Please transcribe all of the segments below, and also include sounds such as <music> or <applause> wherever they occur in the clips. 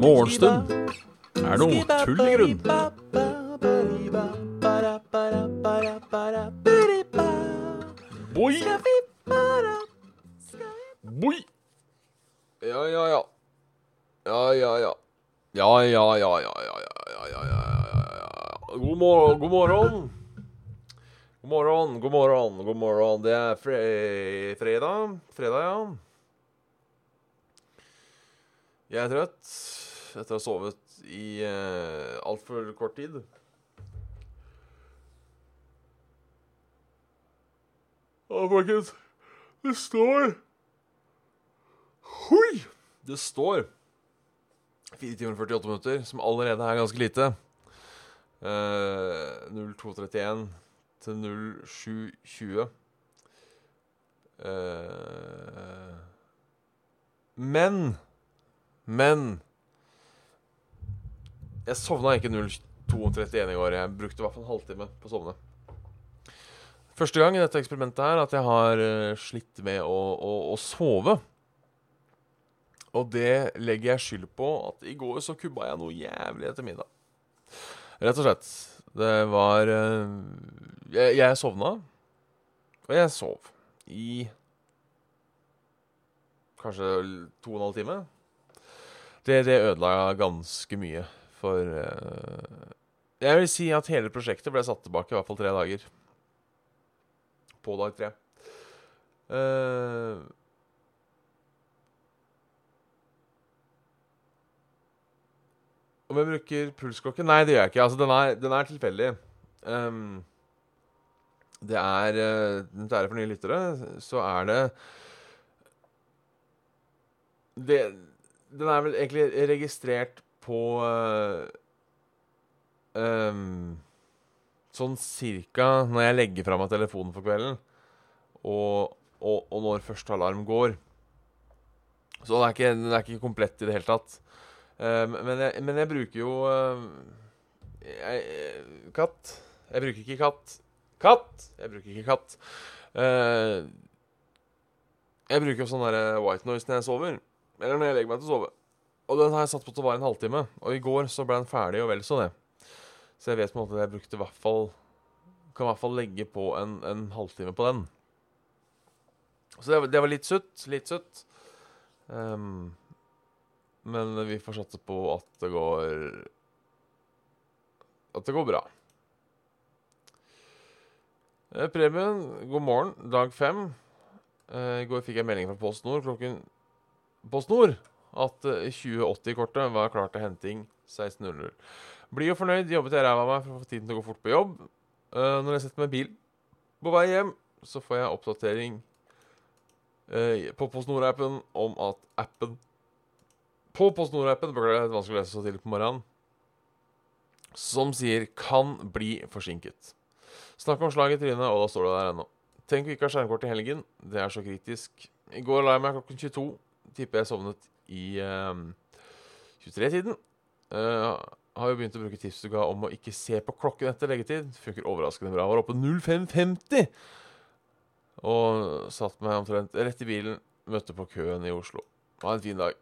Morgenstund er noe tull i grunn. Boi! Boi! Ja, ja, ja. Ja, ja, ja. Ja, ja, ja, ja, ja, ja, ja, ja, ja, god morgen. God morgen, god morgen, god morgen. Det er fre fredag. Fredag, ja. Jeg er trøtt etter å ha sovet i uh, altfor kort tid. Å, folkens. Det står Hoi! Det står 4 timer og 48 minutter, som allerede er ganske lite. Uh, 0231 til 0720. Uh, men Men Jeg sovna ikke 0231 i går. Jeg brukte i hvert fall en halvtime på å sovne. Første gang i dette eksperimentet her at jeg har uh, slitt med å, å, å sove. Og det legger jeg skyld på at i går så kubba jeg noe jævlig etter middag. Rett og slett. Det var uh, jeg, jeg sovna, og jeg sov i kanskje to og en halv time. Det, det ødela ganske mye for uh, Jeg vil si at hele prosjektet ble satt tilbake i hvert fall tre dager. På dag tre. Uh, Om jeg bruker pulsklokke? Nei, det gjør jeg ikke. Altså, den er, den er tilfeldig. Um, det er Til Dette er for nye lyttere, så er det Det Den er vel egentlig registrert på uh, um, Sånn cirka når jeg legger fra meg telefonen for kvelden, og, og, og når første alarm går. Så den er, ikke, den er ikke komplett i det hele tatt. Um, men, jeg, men, jeg, bruker jo jeg, Katt. Jeg bruker ikke katt. Katt! Jeg bruker ikke katt. Uh, jeg bruker sånn der white noise når jeg sover. Eller når jeg legger meg til å sove. Og den har jeg satt på til å vare en halvtime. Og i går så ble den ferdig, og vel så det. Så jeg vet på en måte at jeg brukte i hvert fall Kan i hvert fall legge på en, en halvtime på den. Så det, det var litt sutt. Litt sutt. Um, men vi får satse på at det går At det går bra. Eh, Preben, god morgen. Dag fem. Eh, I går fikk jeg melding fra Post Nord klokken Post Nord at 2080-kortet var klart til henting 16.00. Blid og fornøyd jobbet jeg ræva av meg for å få tiden til å gå fort på jobb. Eh, når jeg setter meg i bil på vei hjem, så får jeg oppdatering på Post Nord-appen om at appen på Post Nord-appen Beklager, det er vanskelig å lese så tidlig på morgenen. Som sier 'kan bli forsinket'. Snakk om slag i trynet, og da står det der ennå. Tenk å ikke ha skjermkort i helgen. Det er så kritisk. I går la jeg meg klokken 22. Tipper jeg sovnet i uh, 23-tiden. Uh, har jo begynt å bruke tips du ga om å ikke se på klokken etter leggetid. Funker overraskende bra. Var oppe 05.50 og satt meg omtrent rett i bilen. Møtte på køen i Oslo. Ha en fin dag.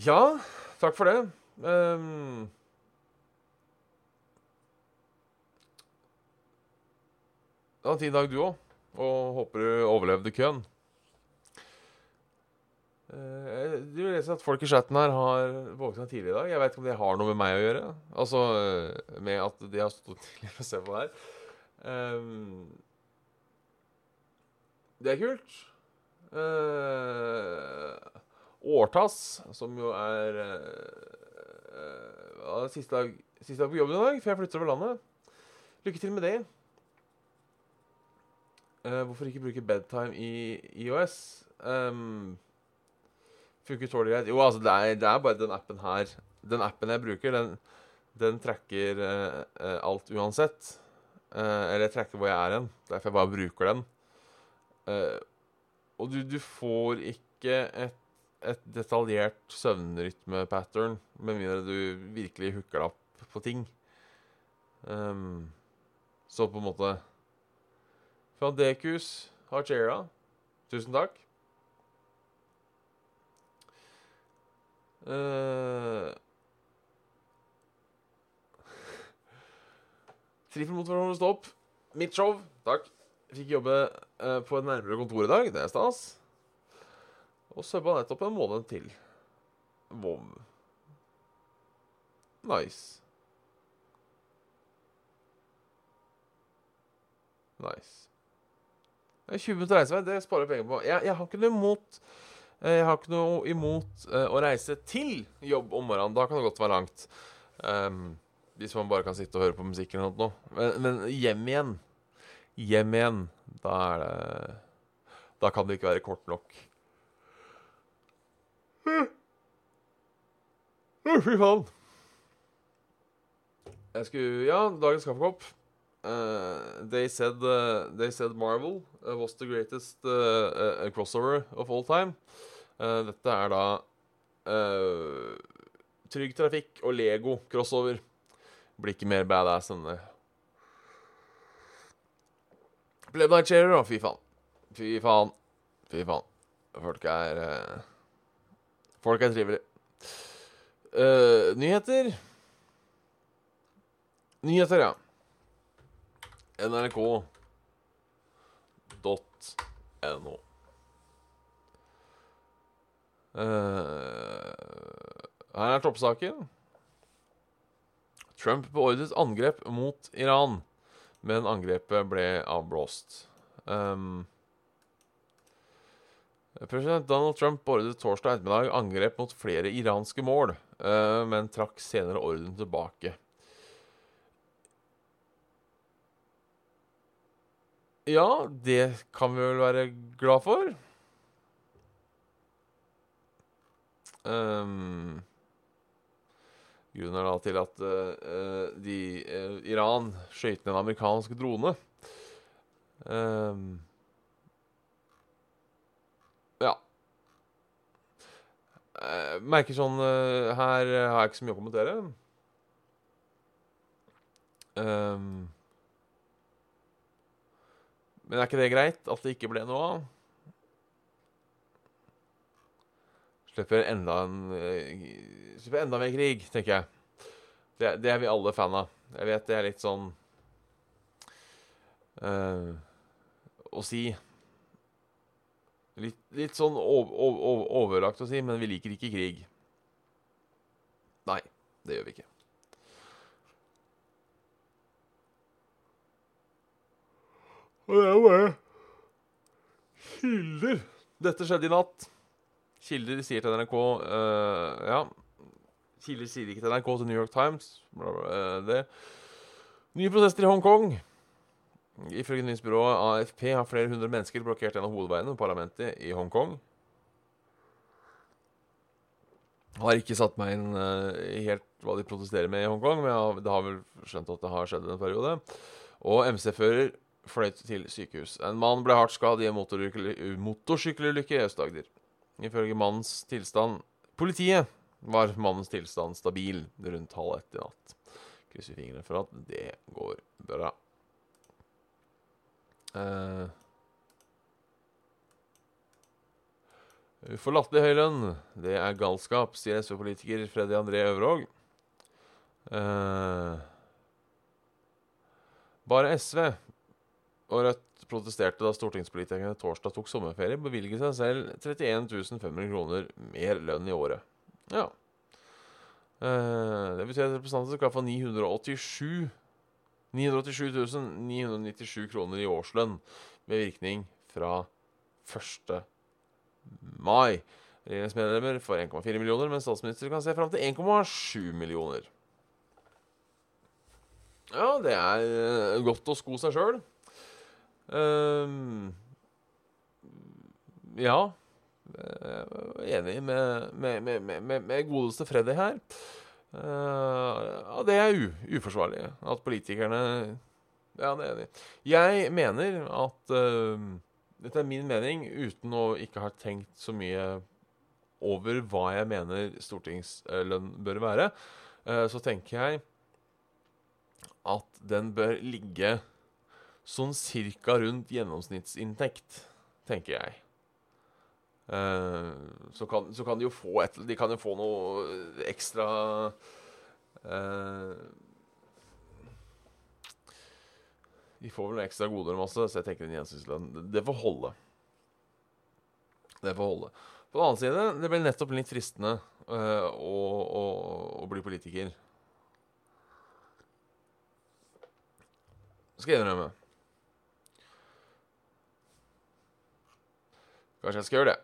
Ja, takk for det. Um, det var en fin dag, du òg. Og håper du overlevde køen. Uh, du leser at folk i chatten her har våkna tidlig i dag. Jeg vet ikke om det har noe med meg å gjøre. Altså med at de har stått tidligere og sett på det her. Um, det er kult. Årtass, som jo er siste, dag, siste, dag, på jobben i dag, for jeg flytter over landet. Lykke til med det. Uh, hvorfor ikke bruke bedtime i IOS? Um, funker tålelig greit. Jo, altså, det er, det er, bare den appen her. Den appen jeg bruker, den, den tracker uh, alt uansett. eller jeg tracker hvor jeg er hen. Derfor jeg bare bruker den. og du, du får ikke et et detaljert søvnrytmepattern, med mindre du virkelig hooker deg opp på ting. Um, så på en måte Fra Dekus Hachera. Tusen takk. <laughs> Uh, Trifel mot hverandre stopp. Mitt show. Takk. Fikk jobbe uh, på et nærmere kontor i dag. Det er stas. Og subba nettopp en måned til. Vov. Nice. Nice. Det er 20 minutter reisevei. Det sparer jeg penger på. Jeg, jeg, har ikke noe imot eh, Jeg har ikke noe imot uh, å reise til jobb om morgenen. Da kan det godt være langt. Um, hvis man bare kan sitte og høre på musikk eller noe. Men, men hjem igjen Hjem igjen. Da er det Da kan det ikke være kort nok. Fy faen. Jeg skulle Ja, dagens kaffekopp. Uh, they said uh, They said Marvel uh, was the greatest crossover of all time. dette er da Trygg Trafikk og Lego crossover. Blir ikke mer badass enn det. Plebnight Chair, da. Fy faen. Fy faen. Fy faen. Folk er Folk er trivelige. nyheter. Nyheter, ja. NRK.no. Uh, her er toppsaken. Trump beordret angrep mot Iran, men angrepet ble avblåst. Um, President Donald Trump beordret torsdag ettermiddag angrep mot flere iranske mål, uh, men trakk senere ordren tilbake. Ja, det kan vi vel være glad for. Um, grunnen er da til at uh, de, uh, Iran skøyt ned en amerikansk drone. Um, ja. Uh, merker sånn Her har jeg ikke så mye å kommentere. Um, men er ikke det greit at det ikke ble noe av? Slipper enda en uh, Slipper enda mer krig, tenker jeg. Det, det, er vi alle fan av. Jeg vet det er litt sånn uh, Å si Litt, litt sånn over, ov, ov, overlagt å si, men vi liker ikke krig. Nei, det gjør vi ikke. Og det er jo bare Kilder. Dette skjedde i natt. Kilder sier til NRK uh, Ja. Kilder sier ikke til NRK til New York Times. Bla, bla, uh, det. Nye protester i Hongkong. Ifølge nyhetsbyrået AFP har flere hundre mennesker blokkert en av hovedveiene på parlamentet i Hongkong. Har ikke satt meg inn uh, helt hva de protesterer med i Hongkong, men jeg har, har vel skjønt at det har skjedd en periode. Og MC-fører fløyt til sykehus. En mann ble hardt skadd i en motorsykkelulykke i Aust-Agder. Ifølge mannens tilstand Politiet var mannens tilstand stabil rundt halv ett i natt. Krysser fingrene for at det går bra. Uh, For høy lønn, det er galskap, sier SV-politiker Freddy André Øvråg. Uh, bare SV og Rødt protesterte da stortingspolitikerne torsdag tok sommerferie, bevilget seg selv 31 500 kroner mer lønn i året. Ja. Eh, det betyr at representanter skal få 987 987 997 kroner i årslønn med virkning fra 1. mai. Regjeringsmedlemmer får 1,4 millioner, mens statsminister kan se fram til 1,7 millioner. Ja, det er eh, godt å sko seg sjøl. Uh, ja. Jeg er enig med, med, med, med godeste Freddy her. Uh, ja, det er uforsvarlig at politikerne Ja, det er enig. Jeg mener at uh, Dette er min mening uten å ikke ha tenkt så mye over hva jeg mener stortingslønn bør være. Uh, så tenker jeg at den bør ligge sånn cirka rundt gjennomsnittsinntekt, tenker jeg. Uh, så, kan, så kan de jo få et De kan jo få noe ekstra uh, De får vel noe ekstra goder masse, så jeg tenker en gjensynslønn. Det får holde. Det får holde. På den annen side, det blir nettopp litt fristende uh, å, å, å bli politiker. Skal jeg innrømme. Kanskje jeg skal gjøre det.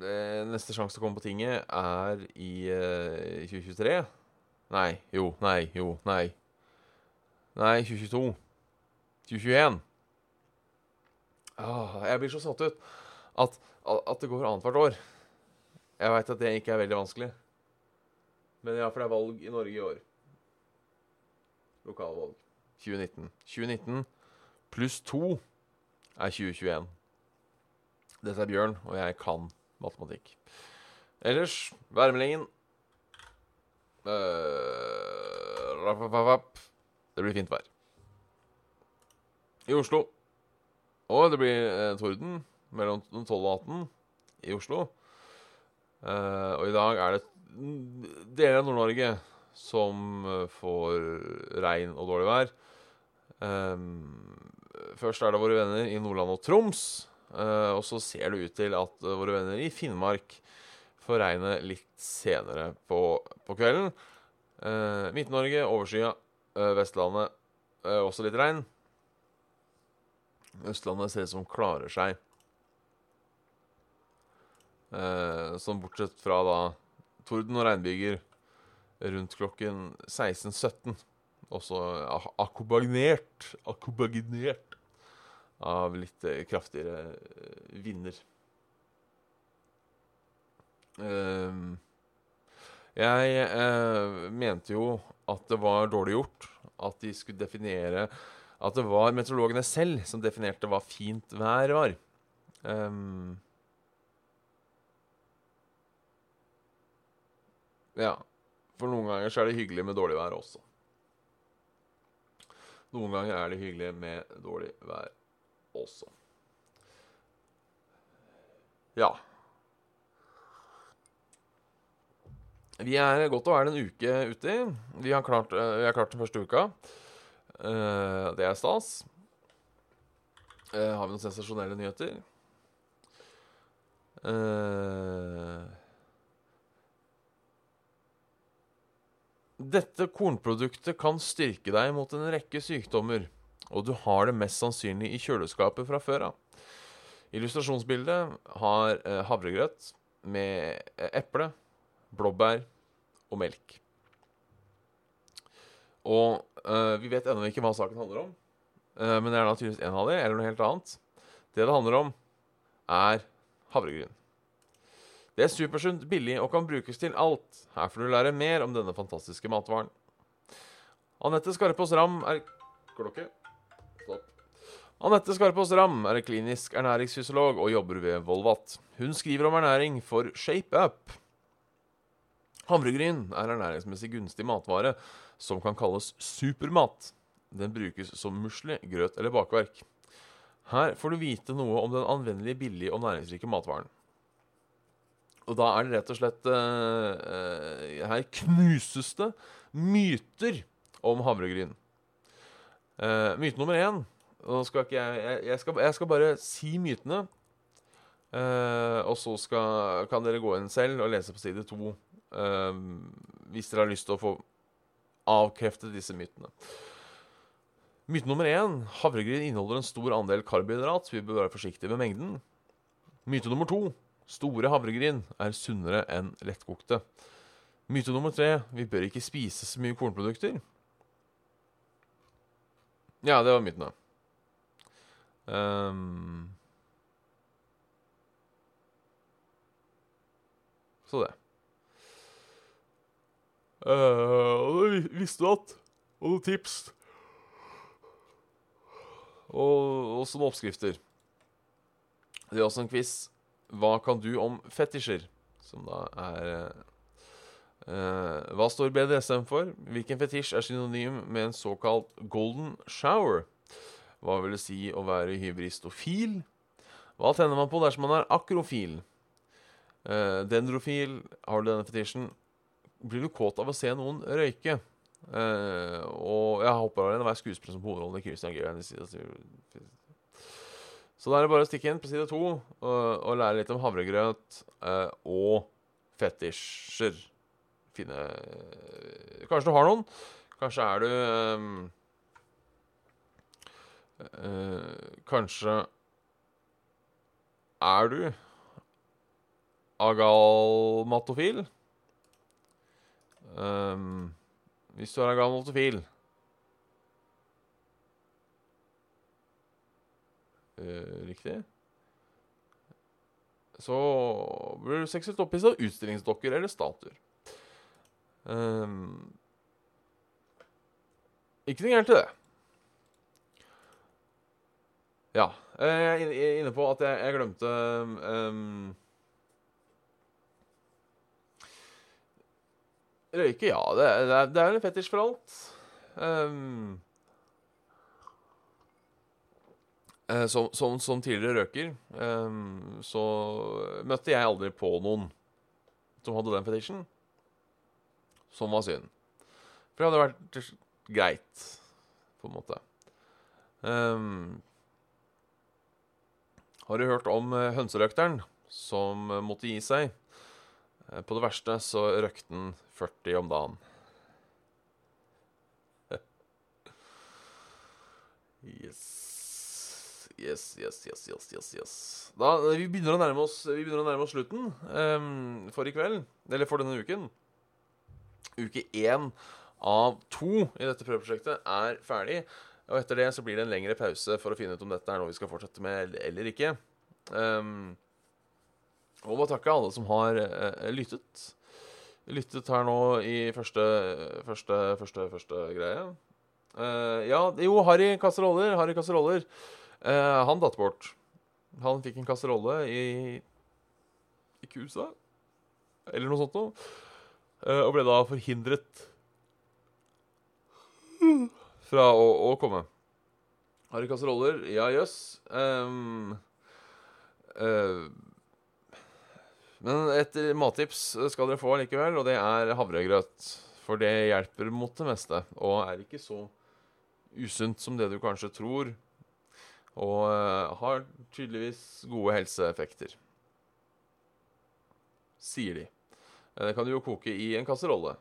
det neste sjanse til å komme på tinget er i uh, 2023. Nei, jo, nei, jo, nei. Nei, 2022. 2021. Åh, jeg blir så satt ut at, at det går annethvert år. Jeg veit at det ikke er veldig vanskelig. Men ja, for det er valg i Norge i år. Lokalvalg. 2019. 2019 pluss 2 er 2021. Dette er Bjørn, og jeg kan matematikk. Ellers værmeldingen uh, Det blir fint vær. I Oslo. Og det blir eh, torden mellom 12 og 18 i Oslo. Uh, og i dag er det deler av Nord-Norge som uh, får regn og dårlig vær. Um, først er det våre venner i Nordland og Troms. Uh, og så ser det ut til at våre venner i Finnmark får regnet litt senere på, på kvelden. Midt-Norge overskya. Vestlandet også litt regn. Østlandet ser ut som klarer seg. Eh, sånn bortsett fra da torden og regnbyger rundt klokken 16.17. Også akkompagnert Akkompagnert av litt eh, kraftigere eh, vinder. Eh, jeg eh, mente jo at det var dårlig gjort at de skulle definere At det var meteorologene selv som definerte hva fint vær var. Um, Ja. For noen ganger så er det hyggelig med dårlig vær også. Noen ganger er det hyggelig med dårlig vær også. Ja. Vi er godt og vel en uke uti. Vi har klart, uh, vi har klart den første uka. Uh, det er stas. Uh, har vi noen sensasjonelle nyheter? Dette kornproduktet kan styrke deg mot en rekke sykdommer, og du har det mest sannsynlig i kjøleskapet fra før av. Illustrasjonsbildet har eh, havregrøt med eh, eple, blåbær og melk. Og uh, vi vet ennå ikke hva saken handler om, uh, men det er naturligvis en av dem, eller noe helt annet. Det det handler om, er havregryn. Det er supersunt, billig og kan brukes til alt. Her får du lære mer om denne fantastiske matvaren. Anette Skarpaas Ram er Klokke. Anette Skarpaas Ram er klinisk ernæringsfysiolog og jobber ved Volvat. Hun skriver om ernæring for Shape Up. Havregryn er ernæringsmessig gunstig matvare som kan kalles supermat. Den brukes som musli, grøt eller bakverk. Her får du vite noe om den anvendelige, billige og næringsrike matvaren. Og da er det rett og slett uh, uh, Her knuses det myter om havregryn. Uh, myte nummer én Nå skal ikke jeg jeg, jeg, skal, jeg skal, bare si mytene. og så skal, kan dere gå inn selv og lese på side to hvis dere har lyst til å få avkreftet disse mytene. Myte nummer én havregryn inneholder en stor andel karbohydrat, så vi bør være forsiktige med mengden. Myte nummer to Store havregryn er sunnere enn lettkokte. Myte nummer tre vi bør ikke spise så mye kornprodukter. Ja, det var mytene. Um, så det. Uh, og visste du at Og noen tips. Og også noen oppskrifter. Det er også en quiz hva kan du om fetisjer? Som da er, uh, hva står BDSM for? Hvilken fetisj er synonym med en såkalt golden shower? Hva vil det si å være hybristofil? Hva tenner man på dersom man er akrofil? Eh, dendrofil, har du denne fetisjen? Blir du kåt av å se noen røyke? Eh, og jeg håper alene å være skuespiller som hovedrollen i Christian Grey. Så da er det bare å stikke inn på side to og, og lære litt om havregrøt eh, og fetisjer. Finne Kanskje du har noen? Kanskje er du uh, Kanskje er du agalmatofil? Um, hvis du er agalmatofil uh, Riktig. Så blir du seksuelt opphisset av utstillingsdokker eller statuer. Um, ikke noe gærent til det. Ja. Jeg er inne på at jeg, jeg glemte um, Røyke, ja. Det, det, det er en fetisj for alt. Um, som, som, som, tidligere røker um, så møtte jeg aldri på noen som hadde den fetisjen. Som var synd. For det hadde vært greit, på en måte. Um, har du hørt om hønserøkteren som måtte gi seg? På det verste så røkte han 40 om dagen. <laughs> yes. Yes, yes, yes, yes, yes, yes. Da, vi, begynner å nærme oss, vi begynner å nærme oss slutten um, for i kveld. Eller for denne uken. Uke én av to i dette prøveprosjektet er ferdig. Og etter det så blir det en lengre pause for å finne ut om dette er noe vi skal fortsette med eller ikke. Um, og må takke alle som har uh, lyttet lyttet her nå i første, første, første, første greie. Uh, ja, jo, Harry Kasseroller. Harry Kasseroller. Uh, han datt bort. Han fikk en kasserolle i i Kusa, eller noe sånt noe. Uh, og ble da forhindret fra å, å komme. Harry Kasseroller, ja jøss. Um, uh, men et mattips skal dere få likevel, og det er havregrøt. For det hjelper mot det meste, og er ikke så usunt som det du kanskje tror. Og uh, har tydeligvis gode helseeffekter. Sier de. Eh, det kan du jo koke i en kasserolle.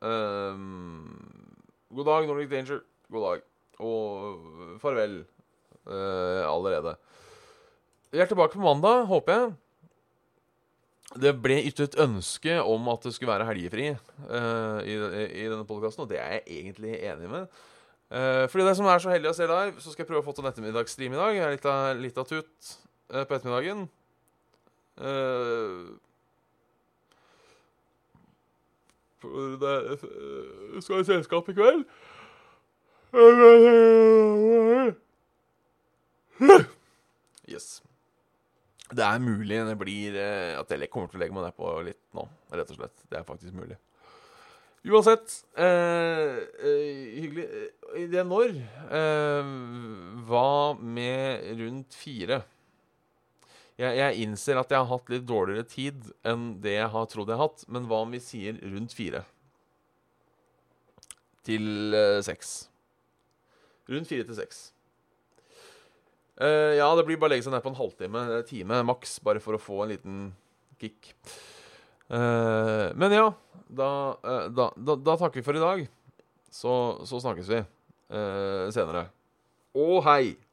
Um, god dag, Nordic Danger. God dag. Og farvel uh, allerede. Vi er tilbake på mandag, håper jeg. Det ble ytret ønske om at det skulle være helgefri uh, i, i, denne podkasten, og det er jeg egentlig enig med. Uh, fordi det som er så heldig å se live, så skal jeg prøve å få til en ettermiddagsstream i dag. Jeg er litt av, litt av tut uh, på ettermiddagen. for det skal i selskap i kveld. Yes. Det er mulig det blir eh, at jeg kommer til å legge meg nedpå litt nå, rett og slett. Det er faktisk mulig. Uansett eh, eh, Hyggelig. I det når eh, Hva med rundt fire? Jeg, jeg, innser at jeg har hatt litt dårligere tid enn det jeg har trodd jeg har hatt. Men hva om vi sier rundt fire? Til eh, seks. Rundt fire til seks. Uh, ja, det blir bare å legge seg ned på en halvtime, time maks, bare for å få en liten kick. Uh, men ja, da, uh, da, da, da, takker vi for i dag. Så, så snakkes vi senere. Å hei!